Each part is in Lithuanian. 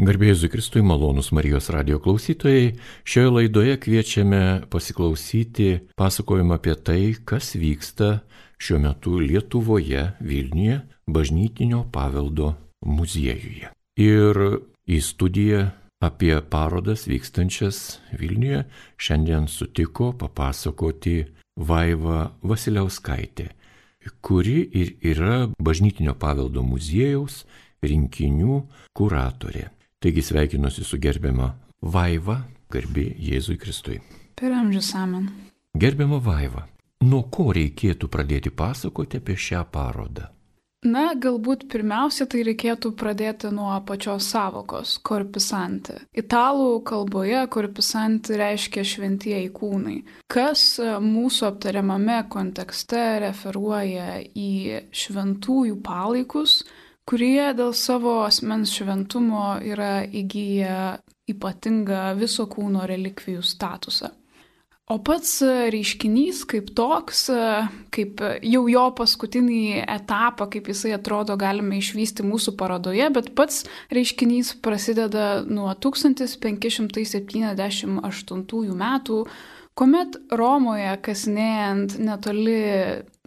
Garbėjus Kristui malonus Marijos radio klausytojai, šioje laidoje kviečiame pasiklausyti pasakojimą apie tai, kas vyksta šiuo metu Lietuvoje, Vilniuje, bažnytinio paveldo muziejuje. Ir į studiją apie parodas vykstančias Vilniuje šiandien sutiko papasakoti Vaiva Vasiliauskaitė, kuri ir yra bažnytinio paveldo muziejaus rinkinių kuratorė. Taigi sveikinuosi su gerbiama Vaiva, garbė Jėzui Kristui. Per amžius amen. Gerbiama Vaiva, nuo ko reikėtų pradėti pasakoti apie šią parodą? Na, galbūt pirmiausia, tai reikėtų pradėti nuo pačios savokos - korpisanti. Italų kalboje korpisanti reiškia šventieji kūnai, kas mūsų aptariamame kontekste referuoja į šventųjų palaikus, kurie dėl savo asmens šventumo yra įgyję ypatingą viso kūno relikvijų statusą. O pats reiškinys kaip toks, kaip jau jo paskutinį etapą, kaip jisai atrodo, galime išvysti mūsų parodoje, bet pats reiškinys prasideda nuo 1578 metų, kuomet Romoje kasinėjant netoli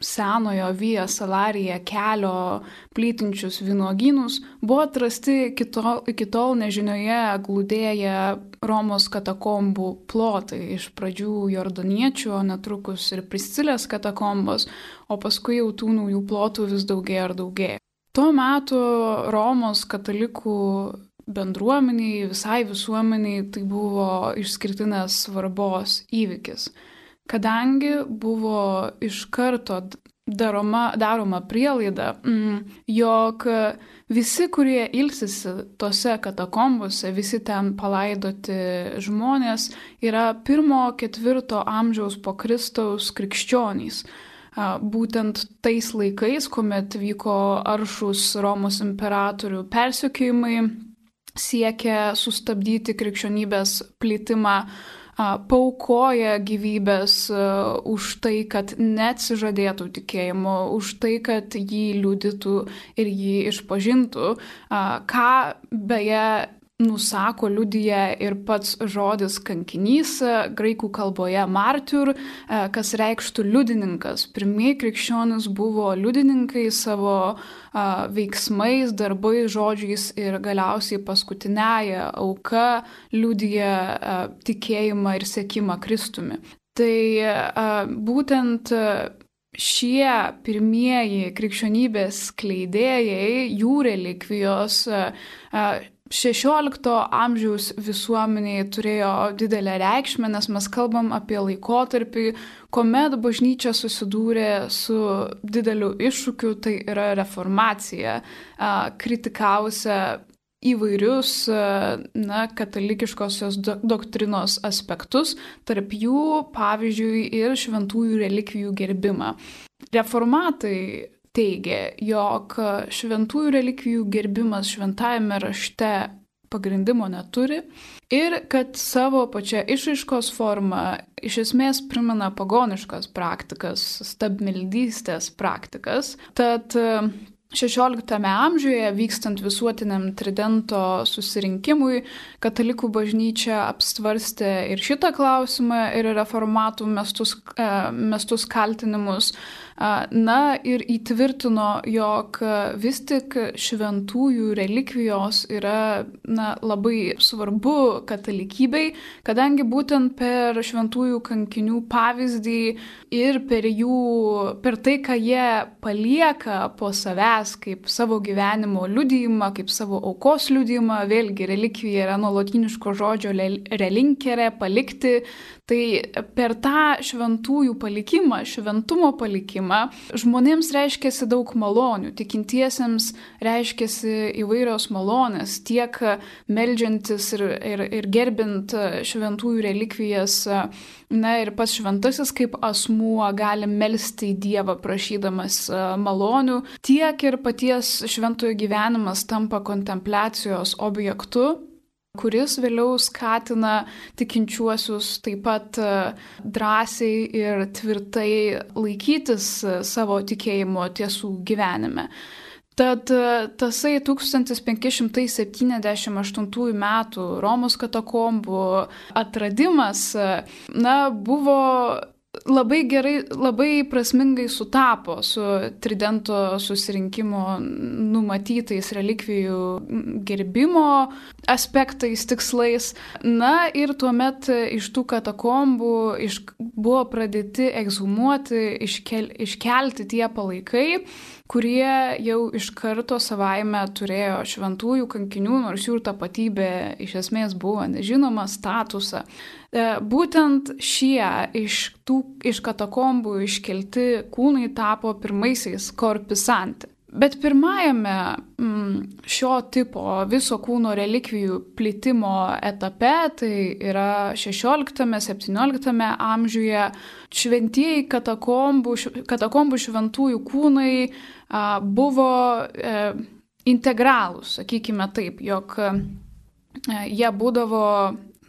senojo Vija Salarija kelio plytinčius vynuogynus buvo atrasti iki tol, iki tol nežinioje glūdėję Romos katakombų plotai. Iš pradžių jordaniečių, netrukus ir Priscilės katakombos, o paskui jau tų naujų plotų vis daugėja ir daugėja. Tuo metu Romos katalikų bendruomeniai, visai visuomeniai tai buvo išskirtinės svarbos įvykis kadangi buvo iš karto daroma, daroma prielaida, mm, jog visi, kurie ilsisi tose katakombose, visi ten palaidoti žmonės, yra pirmo ketvirto amžiaus po Kristaus krikščionys. Būtent tais laikais, kuomet vyko aršus Romos imperatorių persiekimai, siekė sustabdyti krikščionybės plitimą paukoja gyvybės už tai, kad neatsižadėtų tikėjimo, už tai, kad jį liudytų ir jį išpažintų, ką beje nusako, liudyja ir pats žodis kankinys, graikų kalboje martyr, kas reikštų liudininkas. Pirmieji krikščionis buvo liudininkai savo veiksmais, darbais, žodžiais ir galiausiai paskutinėje auka liudyja tikėjimą ir sėkimą Kristumi. Tai būtent šie pirmieji krikščionybės kleidėjai, jų relikvijos XVI amžiaus visuomeniai turėjo didelę reikšmę, nes mes kalbam apie laikotarpį, kuomet bažnyčia susidūrė su dideliu iššūkiu, tai yra reformacija, kritikavusią įvairius na, katalikiškosios doktrinos aspektus, tarp jų, pavyzdžiui, ir šventųjų relikvijų gerbimą. Reformatai teigia, jog šventųjų relikvijų gerbimas šventajame rašte pagrindimo neturi ir kad savo pačią išaiškos formą iš esmės primena pagoniškas praktikas, stabmeldystės praktikas. Tad XVI amžiuje vykstant visuotiniam Tridento susirinkimui, katalikų bažnyčia apsvarstė ir šitą klausimą, ir reformatų mestus, e, mestus kaltinimus. Na ir įtvirtino, jog vis tik šventųjų relikvijos yra na, labai svarbu katalikybei, kadangi būtent per šventųjų kankinių pavyzdį ir per jų, per tai, ką jie palieka po savęs kaip savo gyvenimo liudijimą, kaip savo aukos liudijimą, vėlgi relikvija yra nuo latiniško žodžio relinkerė, palikti, Tai per tą šventųjų palikimą, šventumo palikimą, žmonėms reiškiasi daug malonių, tikintiesiems reiškiasi įvairios malonės, tiek melžiantis ir, ir, ir gerbint šventųjų relikvijas, na ir pats šventasis kaip asmuo gali melstį į Dievą prašydamas malonių, tiek ir paties šventojo gyvenimas tampa kontempliacijos objektu kuris vėliau skatina tikinčiuosius taip pat e, drąsiai ir tvirtai laikytis e, savo tikėjimo tiesų gyvenime. Tad e, tasai 1578 metų Romos katakombų atradimas, na, buvo labai gerai, labai prasmingai sutapo su Tridento susirinkimo numatytais relikvijų gerbimo aspektais, tikslais. Na ir tuomet iš tų katakombų iš, buvo pradėti egzumuoti, iškel, iškelti tie palaikai, kurie jau iš karto savaime turėjo šventųjų kankinių, nors jų tapatybė iš esmės buvo nežinoma, statusą. E, būtent šie iš, tų, iš katakombų iškelti kūnai tapo pirmaisiais korpisanti. Bet pirmajame mm, šio tipo viso kūno relikvijų plitimo etape, tai yra 16-17 amžiuje, šventieji katakombų, katakombų šventųjų kūnai buvo e, integralūs, sakykime taip, jog e, jie būdavo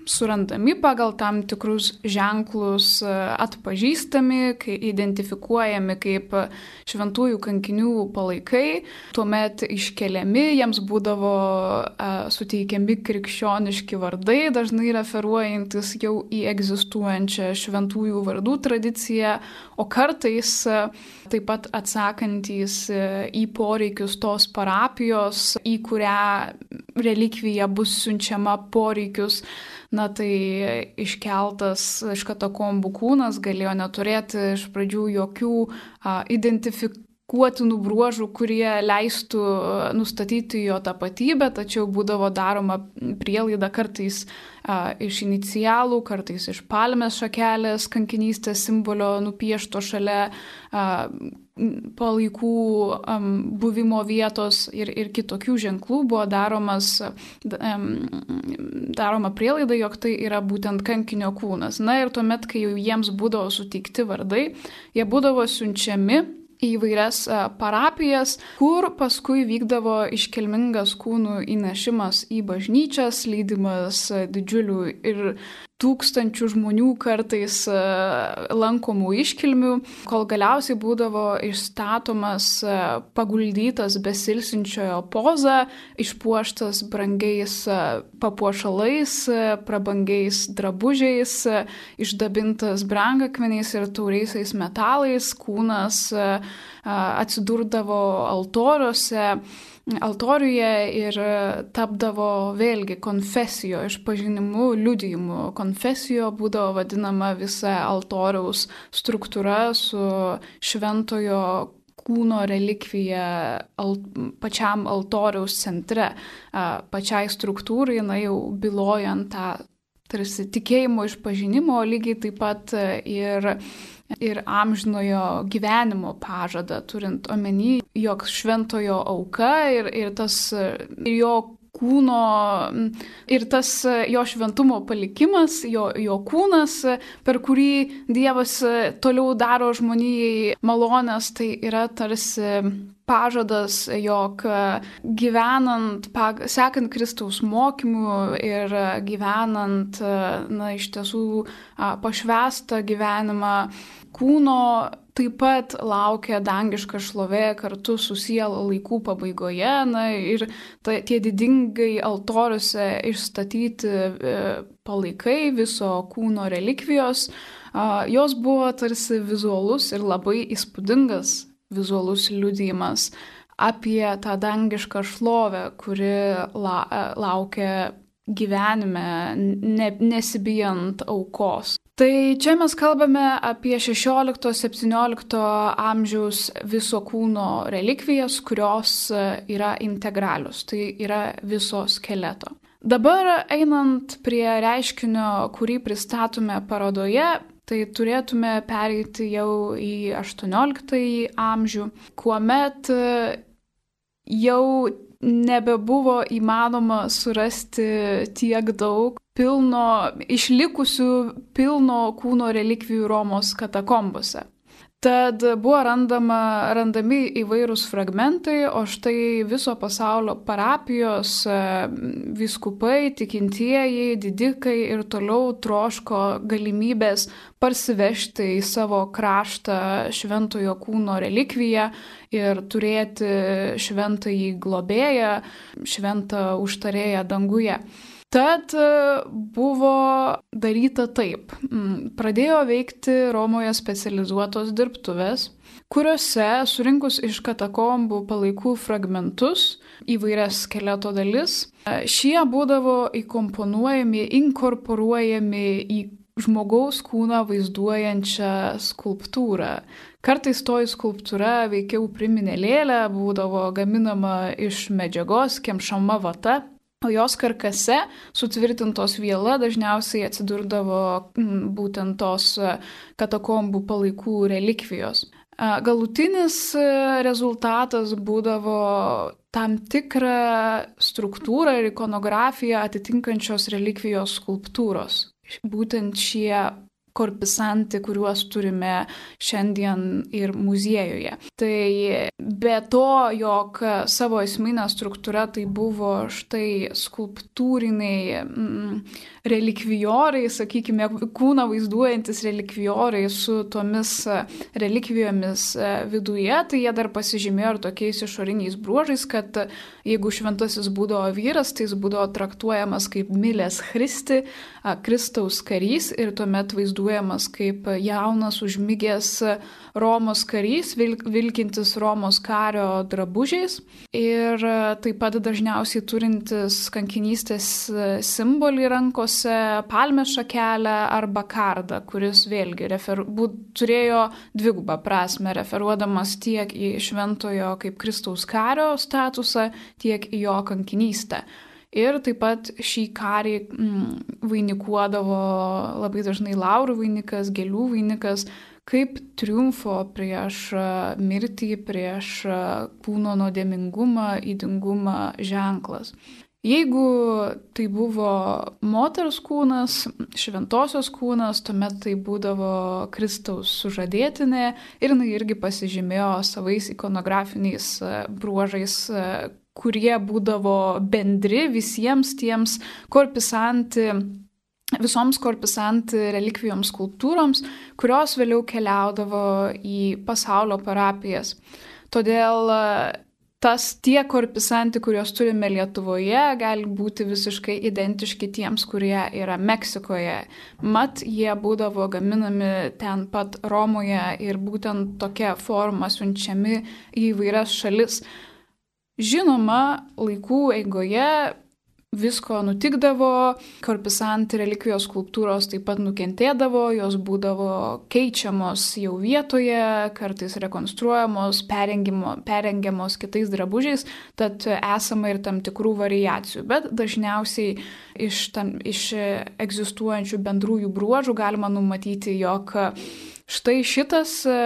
surandami pagal tam tikrus ženklus, e, atpažįstami, kai identifikuojami kaip šventųjų kankinių palaikai, tuomet iškeliami, jiems būdavo e, suteikiami krikščioniški vardai, dažnai referuojantis jau į egzistuojančią šventųjų vardų tradiciją, o kartais e, taip pat atsakantys į poreikius tos parapijos, į kurią relikvija bus siunčiama poreikius. Na tai iškeltas iš katakombų kūnas galėjo neturėti iš pradžių jokių a, identifikuotinų bruožų, kurie leistų nustatyti jo tapatybę, tačiau būdavo daroma prielaida kartais a, iš inicialų, kartais iš palmės šakelės kankinystės simbolio nupiešto šalia a, palaikų um, buvimo vietos ir, ir kitokių ženklų buvo daromas, um, daroma prielaida, jog tai yra būtent kankinio kūnas. Na ir tuomet, kai jau jiems būdavo suteikti vardai, jie būdavo siunčiami į vairias parapijas, kur paskui vykdavo iškilmingas kūnų įnešimas į bažnyčias, lydimas didžiulių ir tūkstančių žmonių kartais e, lankomų iškilmių, kol galiausiai būdavo išstatomas e, paguldytas besilsinčiojo poza, išpuoštas brangiais e, papuošalais, prabangiais drabužiais, išdabintas brangakmeniais ir tauriaisiais metalais, kūnas atsidurdavo altoriuose altoriuje ir tapdavo vėlgi konfesijo išpažinimu, liudijimu. Konfesijo būdavo vadinama visa altoriaus struktūra su šventojo kūno relikvija al, pačiam altoriaus centre, pačiai struktūrai, na jau bilojant tą tarsi tikėjimo išpažinimo, lygiai taip pat ir ir amžinojo gyvenimo pažadą, turint omeny, jog šventojo auka ir, ir tas ir jo kūno ir tas jo šventumo palikimas, jo, jo kūnas, per kurį Dievas toliau daro žmonijai malonės, tai yra tarsi pažadas, jog gyvenant, sekant Kristaus mokymu ir gyvenant, na, iš tiesų pašvestą gyvenimą, kūno taip pat laukia dangiška šlovė kartu su siela laikų pabaigoje. Na ir ta, tie didingai altoriuose išstatyti e, palaikai viso kūno relikvijos, jos buvo tarsi vizualus ir labai įspūdingas vizualus liudijimas apie tą dangišką šlovę, kuri la, e, laukia gyvenime, ne, nesibijant aukos. Tai čia mes kalbame apie 16-17 amžiaus viso kūno relikvijas, kurios yra integralius, tai yra viso skeleto. Dabar einant prie reiškinio, kurį pristatome parodoje, tai turėtume pereiti jau į 18 amžių, kuomet e, jau nebebuvo įmanoma surasti tiek daug pilno, išlikusių pilno kūno relikvijų Romos katakombose. Tad buvo randama, randami įvairūs fragmentai, o štai viso pasaulio parapijos e, viskupai, tikintieji, didikai ir toliau troško galimybės parsivežti į savo kraštą šventojo kūno relikviją ir turėti šventąjį globėją, šventą užtarėją danguje. Tad e, buvo daryta taip. Mm, pradėjo veikti Romoje specializuotos dirbtuvės, kuriuose surinkus iš katakombų palaikų fragmentus, įvairias skeleto dalis, e, šie būdavo įkomponuojami, inkorporuojami į žmogaus kūną vaizduojančią skulptūrą. Kartais toji skulptūra veikiau priminė lėlę, būdavo gaminama iš medžiagos, kemšama vata O jos karkase sutvirtintos viela dažniausiai atsidurdavo būtent tos e, katakombų palaikų relikvijos. E, galutinis e, rezultatas būdavo tam tikrą struktūrą ir ikonografiją atitinkančios relikvijos skulptūros. Būtent šie korpisanti, kuriuos turime šiandien ir muziejuje. Tai be to, jog savo esminė struktūra tai buvo štai skulptūriniai mm, relikvijorai, sakykime, kūną vaizduojantis relikvijorai su tomis relikvijomis viduje, tai jie dar pasižymėjo ir tokiais išoriniais bruožais, kad jeigu šventasis būdavo vyras, tai jis būdavo traktuojamas kaip Milės Kristi, Kristaus karys ir tuomet vaizduojamas kaip jaunas užmygęs Romos karys, vilkintis Romos kario drabužiais. Ir taip pat dažniausiai turintis kankinystės simbolį rankose, palmės šakelę arba kardą, kuris vėlgi refer... būt, turėjo dvigubą prasme, referuodamas tiek į šventojo kaip Kristaus kario statusą, tiek į jo kankinystę. Ir taip pat šį karį mm, vainikuodavo labai dažnai laurų vainikas, gėlių vainikas, kaip triumfo prieš mirtį, prieš kūno nuodėmingumą, įdingumą ženklas. Jeigu tai buvo moters kūnas, šventosios kūnas, tuomet tai būdavo Kristaus sužadėtinė ir jinai irgi pasižymėjo savais ikonografiniais bruožais, kurie būdavo bendri visiems tiems korpisanti visoms korpisanti relikvijoms skulptūroms, kurios vėliau keliaudavo į pasaulio parapijas. Todėl e, tas tie korpisanti, kuriuos turime Lietuvoje, gali būti visiškai identiški tiems, kurie yra Meksikoje. Mat, jie būdavo gaminami ten pat Romoje ir būtent tokia forma siunčiami į vairias šalis. Žinoma, laikų eigoje visko nutikdavo, korpisanti relikvijos skulptūros taip pat nukentėdavo, jos būdavo keičiamos jau vietoje, kartais rekonstruojamos, perengiamos kitais drabužiais, tad esama ir tam tikrų variacijų, bet dažniausiai iš, tam, iš egzistuojančių bendrųjų bruožų galima numatyti, jog Štai šitas, e,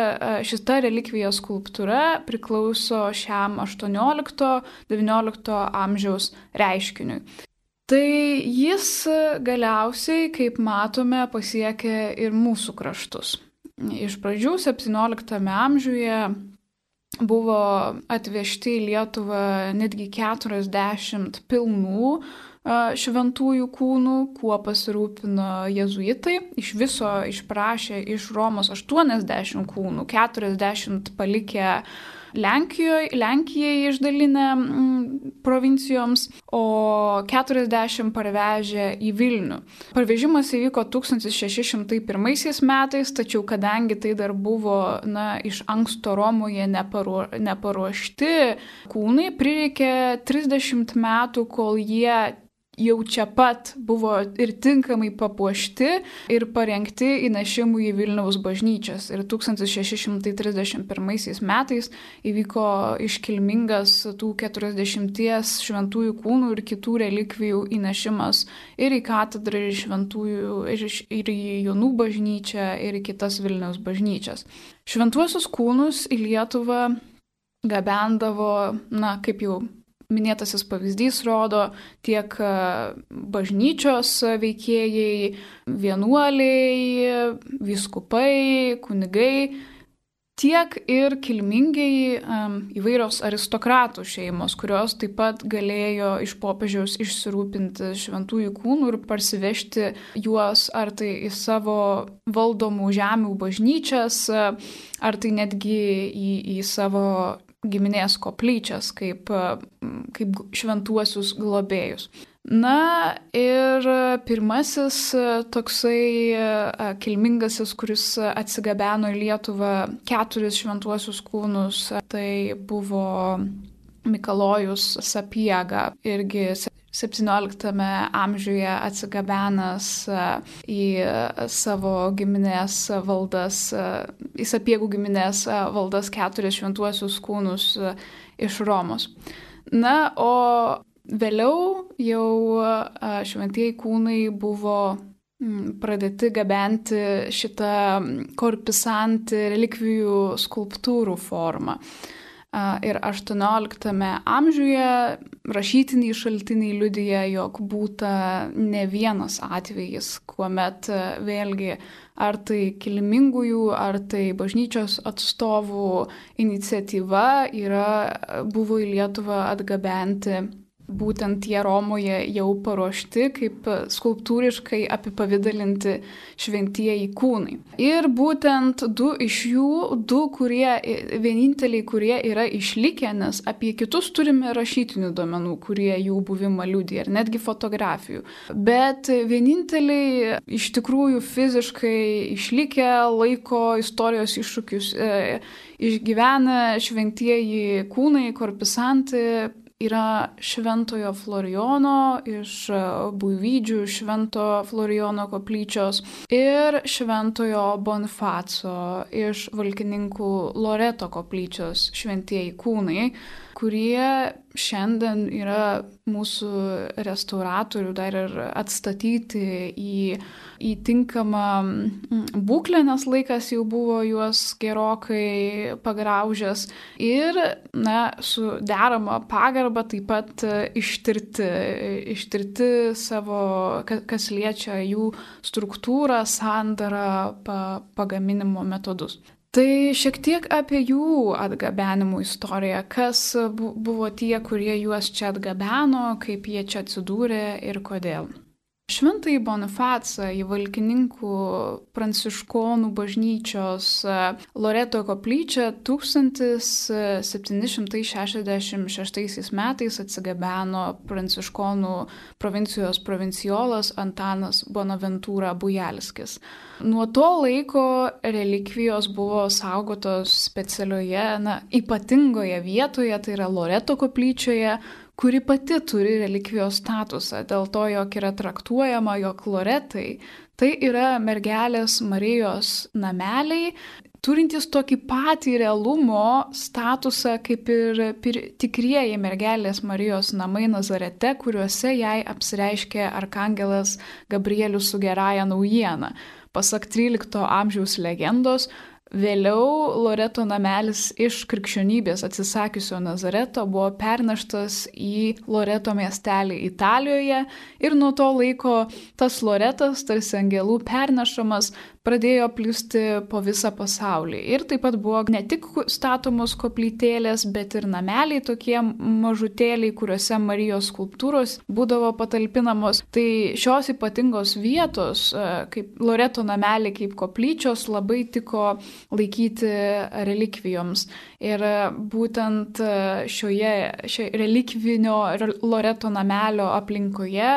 šita relikvijos skulptūra priklauso šiam 18-19 amžiaus reiškiniui. Tai jis galiausiai, kaip matome, pasiekė ir mūsų kraštus. Iš pradžių 17 amžiuje buvo atvežti į Lietuvą netgi 40 pilnų šventųjų kūnų, kuo pasirūpino jezuitai. Iš viso išprašė iš Romos 80 kūnų, 40 palikę Lenkijoje, Lenkijai išdalinę mm, provincijoms, o 40 parvežė į Vilnių. Parvežimas įvyko 1601 metais, tačiau kadangi tai dar buvo na, iš anksto Romoje neparuo, neparuošti kūnai, prireikė 30 metų, kol jie jau čia pat buvo ir tinkamai papuošti ir parengti įnešimui į Vilniaus bažnyčias. Ir 1631 metais įvyko iškilmingas tų 40 šventųjų kūnų ir kitų relikvijų įnešimas ir į katedrą, ir į šventųjų, ir, ir į Jonų bažnyčią, ir į kitas Vilniaus bažnyčias. Šventuosius kūnus į Lietuvą gabendavo, na, kaip jau minėtasis pavyzdys rodo tiek e, bažnyčios veikėjai, vienuoliai, viskupai, kunigai, tiek ir kilmingiai įvairios aristokratų šeimos, kurios taip pat galėjo iš popiežiaus išsirūpinti šventųjų kūnų ir parsivežti juos ar tai į savo valdomų žemių bažnyčias, ar tai netgi į, į savo giminės koplyčias kaip, kaip šventuosius globėjus. Na ir pirmasis toksai kilmingasis, kuris atsigabeno į Lietuvą keturis šventuosius kūnus, tai buvo Mikalojus Sapiega, irgi 17 amžiuje atsigabenęs į savo giminės valdas, į sapiegų giminės valdas keturis šventuosius kūnus iš Romos. Na, o Vėliau jau šventieji kūnai buvo pradėti gabenti šitą korpisanti relikvijų skulptūrų formą. Ir 18 amžiuje rašytiniai šaltiniai liudyja, jog būta ne vienas atvejis, kuomet vėlgi ar tai kilmingųjų, ar tai bažnyčios atstovų iniciatyva yra, buvo į Lietuvą atgabenti būtent jie Romoje jau paruošti kaip skulptūriškai apipavydalinti šventieji kūnai. Ir būtent du iš jų, du kurie, vieninteliai, kurie yra išlikę, nes apie kitus turime rašytinių duomenų, kurie jų buvimą liūdė ir netgi fotografijų. Bet vieninteliai iš tikrųjų fiziškai išlikę laiko istorijos iššūkius e, išgyvena šventieji kūnai, korpisantai yra Šventojo Florijono iš e, Buivydžių Švento Florijono koplyčios ir Šventojo Bonifaco iš Valkininkų Loreto koplyčios šventieji kūnai, kurie šiandien yra mūsų restauratorių dar ir atstatyti į, į tinkamą mm, būklę, nes laikas jau buvo juos gerokai pagraužęs ir, na, su derama pagarba taip pat ištirti, ištirti savo, kas liečia jų struktūrą, sandarą, pa, pagaminimo metodus. Tai šiek tiek apie jų atgabenimų istoriją, kas buvo tie, kurie juos čia atgabeno, kaip jie čia atsidūrė ir kodėl. Šventai Bonifacą į Valkininkų pranciškonų bažnyčios e, Loreto koplyčią 1766 metais atsigabeno pranciškonų provincijos provinciolas Antanas Bonaventūra Bujalskis. Nuo to laiko relikvijos buvo saugotos specialioje, na, ypatingoje vietoje, tai yra Loreto koplyčioje, kuri pati turi relikvijos statusą, dėl to, jog yra traktuojama, jog loretai tai yra mergelės Marijos nameliai, turintys tokį patį realumo statusą kaip ir tikrieji mergelės Marijos namai Nazarete, kuriuose jai apsireiškė arkangelas Gabrielius su gerąją naujieną. Pasak 13 amžiaus legendos, Vėliau Loreto namelis iš krikščionybės atsisakiusio Nazareto buvo perneštas į Loreto miestelį Italijoje ir nuo to laiko tas Loretas, tarsi angelų pernešamas, pradėjo plisti po visą pasaulį. Ir taip pat buvo ne tik statomos koplytėlės, bet ir nameliai tokie mažutėliai, kuriuose Marijos skulptūros būdavo patalpinamos. Tai šios ypatingos vietos, e, kaip Loreto nameliai, kaip koplyčios, labai tiko laikyti relikvijoms. Ir būtent e, šioje, šioje relikvinio Loreto namelio aplinkoje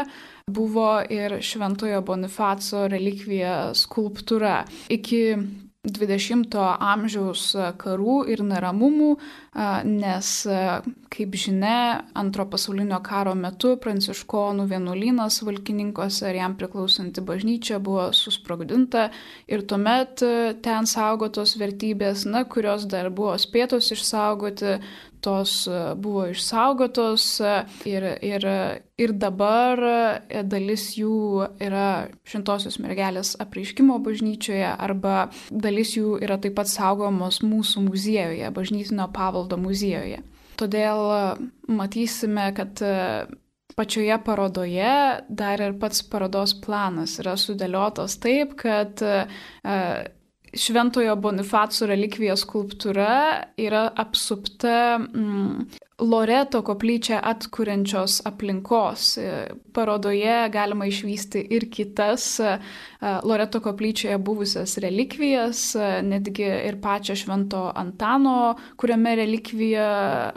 buvo ir Šventojo Bonifaco relikvija skulptūra. Iki 20 amžiaus karų ir neramumų, nes, kaip žinia, antro pasaulinio karo metu pranciškonų vienuolynas valkininkose ir jam priklausanti bažnyčia buvo susprogdinta ir tuomet ten saugotos vertybės, na, kurios dar buvo spėtos išsaugoti, tos e, buvo išsaugotos e, ir, ir, ir dabar e, dalis jų yra Šventosios mergelės apreiškimo bažnyčioje arba dalis jų yra taip pat saugomos mūsų muziejuje, bažnytinio pavaldo muziejuje. Todėl matysime, kad pačioje parodoje dar ir pats parodos planas yra sudėliotas taip, kad Šventojo Bonifaco relikvija skulptūra yra apsupta mm, Loreto koplyčią atkuriančios aplinkos. Parodoje galima išvysti ir kitas e, Loreto koplyčioje buvusias relikvijas, e, netgi ir pačią Švento Antano, kuriame relikvija,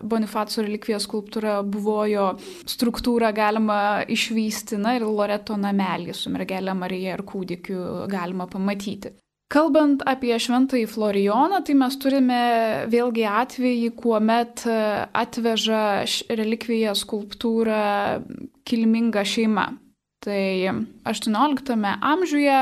Bonifaco relikvija skulptūra buvojo struktūrą galima išvysti, na ir Loreto namelį su mergelė Marija ir kūdikiu galima pamatyti. Kalbant apie šventąjį Florijoną, tai mes turime vėlgi atvejį, kuomet e, atveža relikviją skulptūrą kilminga šeima. Tai 18 amžiuje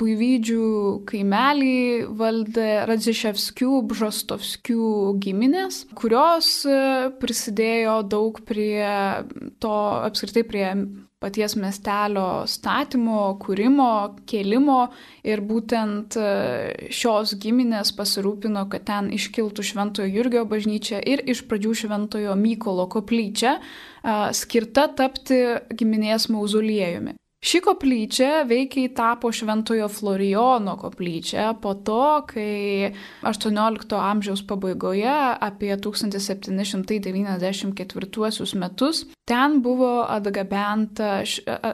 Buivydžių kaimelį valdė Radziševskių, Bžostovskių giminės, kurios e, prisidėjo daug prie to, apskritai prie paties miestelio statymo, kūrimo, kėlimo ir būtent e, šios giminės pasirūpino, kad ten iškiltų Šventojo Jurgio bažnyčia ir iš pradžių Šventojo Mykolo koplyčia, skirta tapti giminės mauzoliejumi. Ši koplyčia veikiai tapo Šventojo Florijono koplyčia po to, kai 18 amžiaus pabaigoje, apie 1794 metus, ten buvo atgabenta,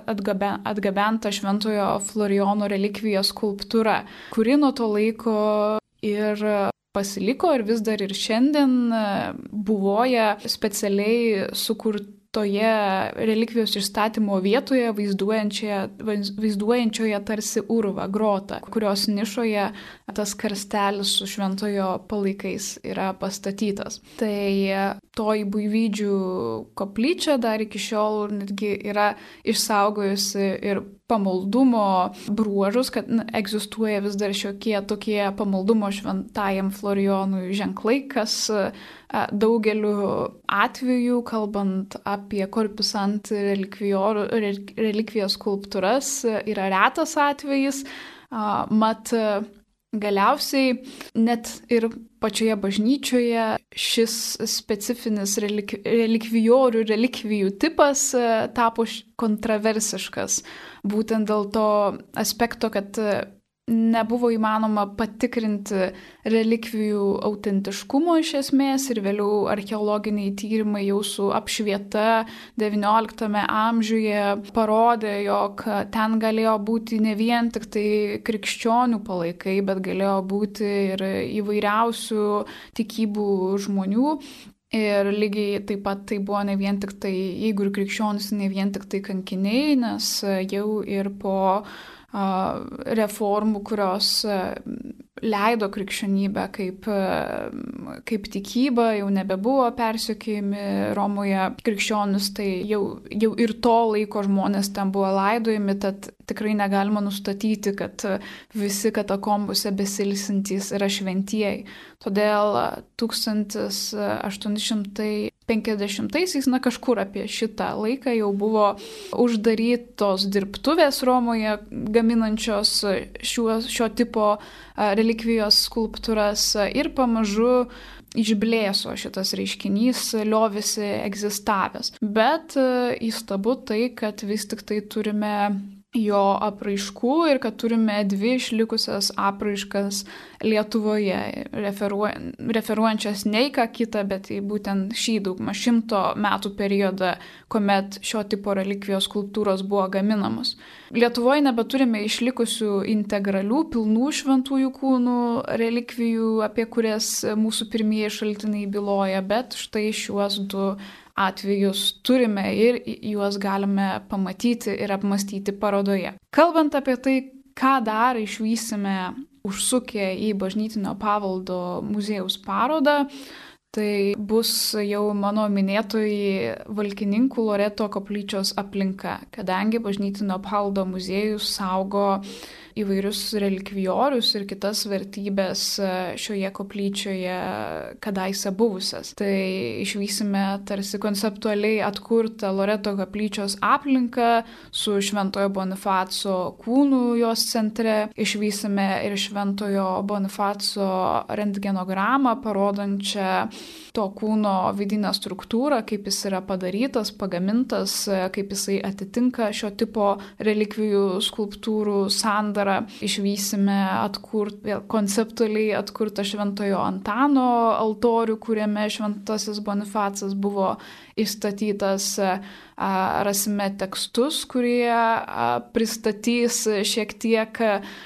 atgaben, atgabenta Šventojo Florijono relikvijos skulptūra, kuri nuo to laiko ir pasiliko ir vis dar ir šiandien buvoja specialiai sukurta toje relikvijos išstatymo vietoje vaizduojančioje, vaizduojančioje tarsi urvą, grotą, kurios nišoje tas karstelis su šventojo palaikais yra pastatytas. Tai toji buivydžių koplyčia dar iki šiol netgi yra išsaugojusi ir pamaldumo bruožus, kad na, egzistuoja vis dar šiokie tokie pamaldumo šventajam Florijonui ženklai, kas daugeliu atveju, kalbant apie korpusant relikvijos skulptūras, yra retas atvejis. Mat, galiausiai net ir pačioje bažnyčioje šis specifinis relik, relikvijorių relikvijų tipas tapo kontroversiškas. Būtent dėl to aspekto, kad nebuvo įmanoma patikrinti relikvijų autentiškumo iš esmės ir vėliau archeologiniai tyrimai jau su apšvieta XIX amžiuje parodė, jog ten galėjo būti ne vien tik tai krikščionių palaikai, bet galėjo būti ir įvairiausių tikybų žmonių. Ir lygiai taip pat tai buvo ne vien tik tai, jeigu ir krikščionis, ne vien tik tai kankiniai, nes jau ir po reformų, kurios leido krikščionybę kaip, kaip tikybą, jau nebebuvo persiekėjami Romoje krikščionis, tai jau, jau ir to laiko žmonės ten buvo laidojami, tad tikrai negalima nustatyti, kad visi katakombose besilsintys yra šventieji. Todėl 1850-aisiais, na kažkur apie šitą laiką jau buvo uždarytos dirbtuvės Romoje gaminančios šiuo, šio tipo relikvijos skulptūras ir pamažu išblėso šitas reiškinys, liovėsi egzistavęs. Bet įstabu tai, kad vis tik tai turime jo apraiškų ir kad turime dvi išlikusias apraiškas Lietuvoje, referuoja, referuojančias ne į ką kitą, bet į būtent šį daugmą šimto metų periodą, kuomet šio tipo relikvijos skulptūros buvo gaminamos. Lietuvoje nebeturime išlikusių integralių, pilnų šventųjų kūnų relikvijų, apie kurias mūsų pirmieji šaltiniai byloja, bet štai šiuos du atvejus turime ir juos galime pamatyti ir apmastyti parodoje. Kalbant apie tai, ką dar išvysime užsukę į bažnytinio pavaldo muziejaus parodą, tai bus jau mano minėtoji Valkininkų Loreto koplyčios aplinka, kadangi bažnytinio pavaldo muziejus saugo įvairius relikvijorius ir kitas vertybės e, šioje koplyčioje kadaise buvusias. Tai išvysime tarsi konceptualiai atkurtą Loreto koplyčios aplinką su Šventojo Bonifaco kūnų jos centre, išvysime ir Šventojo Bonifaco rentgenogramą parodančią to kūno vidinę struktūrą, kaip jis yra padarytas, pagamintas, kaip jisai atitinka šio tipo relikvijų skulptūrų sandarą ir išvysime atkurt, vėl konceptualiai atkurtą Šventojo Antano altorių, kuriame Šventasis Bonifacas buvo įstatytas. Rasime tekstus, kurie pristatys šiek tiek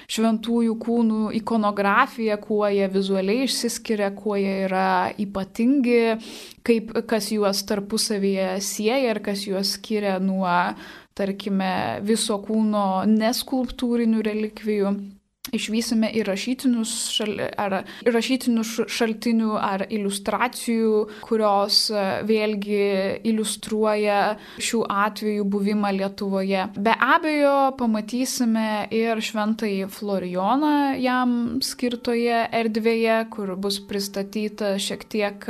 šventųjų kūnų ikonografiją, kuo jie vizualiai išsiskiria, kuo jie yra ypatingi, kaip, kas juos tarpusavyje sieja ir kas juos skiria nuo tarkime, viso kūno neskulptūrinių relikvijų išvysime ir rašytinius, šal, ar, rašytinių šaltinių ar iliustracijų, kurios e, vėlgi iliustruoja šių atvejų buvimą Lietuvoje. Be abejo, pamatysime ir šventąjį Florijoną jam skirtoje erdvėje, kur bus pristatyta šiek tiek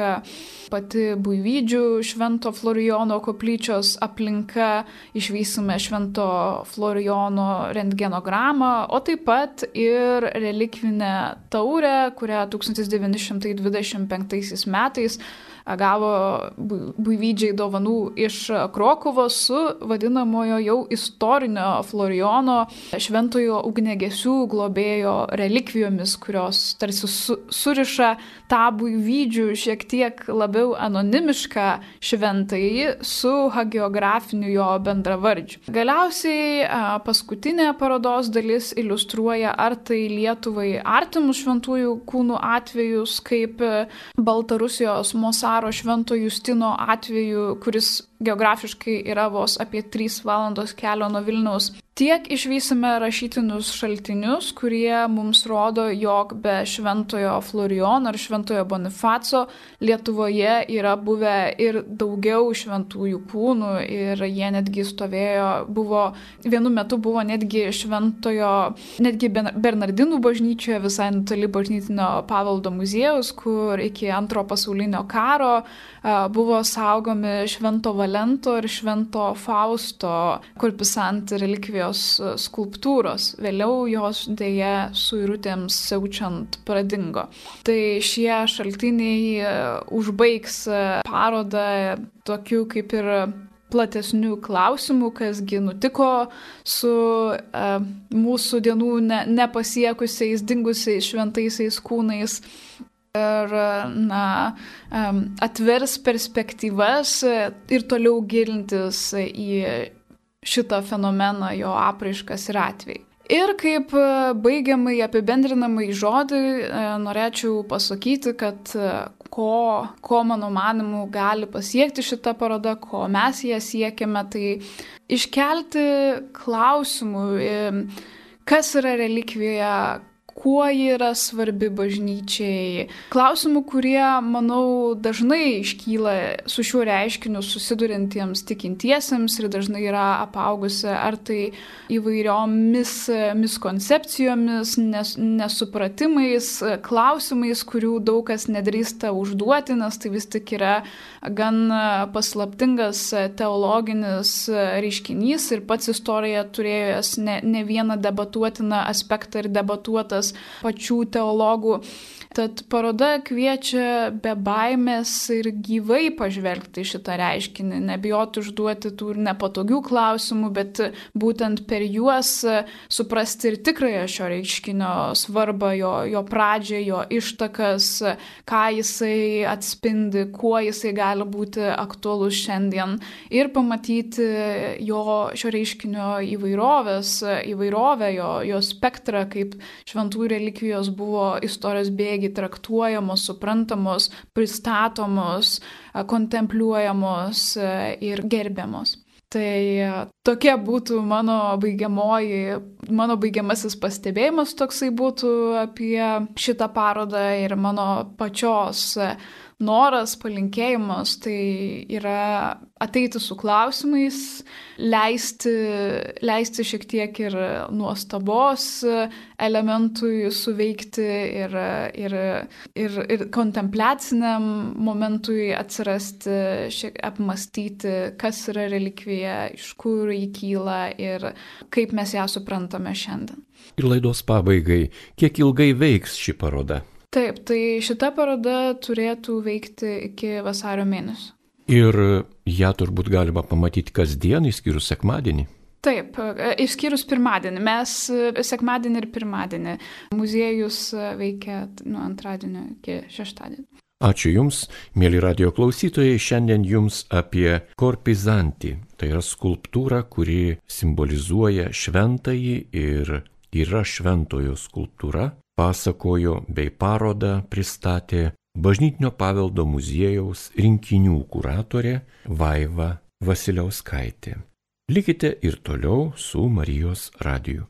pati Buivydžių švento Florijono koplyčios aplinka, išvysime švento Florijono rentgenogramą, o taip pat ir relikvinę taurę, kurią 1925 metais gavo buivydžiai dovanų iš Krokovos su vadinamojo jau istorinio Florijono šventojo ugnegesių globėjo relikvijomis, kurios tarsi su, suriša tą buivydžių šiek tiek labiau anonimišką šventąjį su hagiografiniu jo bendravardžiu. Galiausiai paskutinė parodos dalis iliustruoja ar tai Lietuvai artimus šventųjų kūnų atvejus, kaip Baltarusijos Mosaro karo Švento Justino atveju, kuris geografiškai yra vos apie 3 valandos kelio nuo Vilniaus. Tiek išvysime rašytinius šaltinius, kurie mums rodo, jog be Šventojo Florijono ar Šventojo Bonifaco Lietuvoje yra buvę ir daugiau šventųjų kūnų ir jie netgi stovėjo, buvo, vienu metu buvo netgi Šventojo, netgi Bernardinų bažnyčioje visai netoli bažnytinio paveldo muziejaus, kur iki antro pasaulinio karo buvo saugomi Švento Valento ir Švento Fausto kurpisant relikvijos skulptūros. Vėliau jos dėje suirutėms siaučiant pradingo. Tai šie šaltiniai užbaigs parodą tokiu kaip ir platesnių klausimų, kasgi nutiko su uh, mūsų dienų ne, nepasiekusiais, dingusiais šventaisiais kūnais, ir na, atvers perspektyvas ir toliau gilintis į šitą fenomeną, jo apraiškas ir atvejai. Ir kaip baigiamai apibendrinamai žodį norėčiau pasakyti, kad ko, ko mano manimu gali pasiekti šitą parodą, ko mes ją siekiame, tai iškelti klausimų, kas yra relikvija, kuo ji yra svarbi bažnyčiai. Klausimų, kurie, manau, dažnai iškyla su šiuo reiškiniu susidurintiems tikintiesiems ir dažnai yra apaugusi ar tai įvairiomis miskoncepcijomis, nes, nesupratimais, klausimais, kurių daug kas nedrįsta užduoti, nes tai vis tik yra gan paslaptingas teologinis reiškinys ir pats istorija turėjęs ne, ne vieną debatuotiną aspektą ir debatuotas pačių teologų. Tad paroda kviečia be baimės ir gyvai pažvelgti šitą reiškinį, nebijoti užduoti tų nepatogių klausimų, bet būtent per juos suprasti ir tikrąją šio reiškinio svarbą, jo, jo pradžią, jo ištakas, ką jisai atspindi, kuo jisai gali būti aktualus šiandien ir pamatyti jo šio reiškinio įvairovės, įvairovę, jo, jo spektrą, kaip šventųjų relikvijos buvo istorijos bejėgiai traktuojamos, suprantamos, pristatomos, kontempliuojamos ir gerbiamos. Tai tokia būtų mano baigiamoji, mano baigiamasis pastebėjimas toksai būtų apie šitą parodą ir mano pačios noras, palinkėjimas, tai yra ateiti su klausimais, leisti, leisti šiek tiek ir nuostabos elementui suveikti ir, ir, ir, ir kontempliaciniam momentui atsirasti, šiek apmastyti, kas yra relikvija, iš kur jį kyla ir kaip mes ją suprantame šiandien. Ir laidos pabaigai, kiek ilgai veiks ši paroda? Taip, tai šita paroda turėtų veikti iki vasario mėnesio. Ir ją turbūt galima pamatyti kasdien, išskyrus sekmadienį. Taip, e, išskyrus pirmadienį. Mes e, sekmadienį ir pirmadienį. Muziejus e, veikia nuo antradienio iki šeštadienio. Ačiū Jums, mėly radio klausytojai, šiandien Jums apie korpizantį. Tai yra skulptūra, kuri simbolizuoja šventąjį ir yra šventojo skulptūra. Pasakojo bei parodą pristatė Bažnytinio paveldo muziejaus rinkinių kuratorė Vaiva Vasiliauskaitė. Likite ir toliau su Marijos radiju.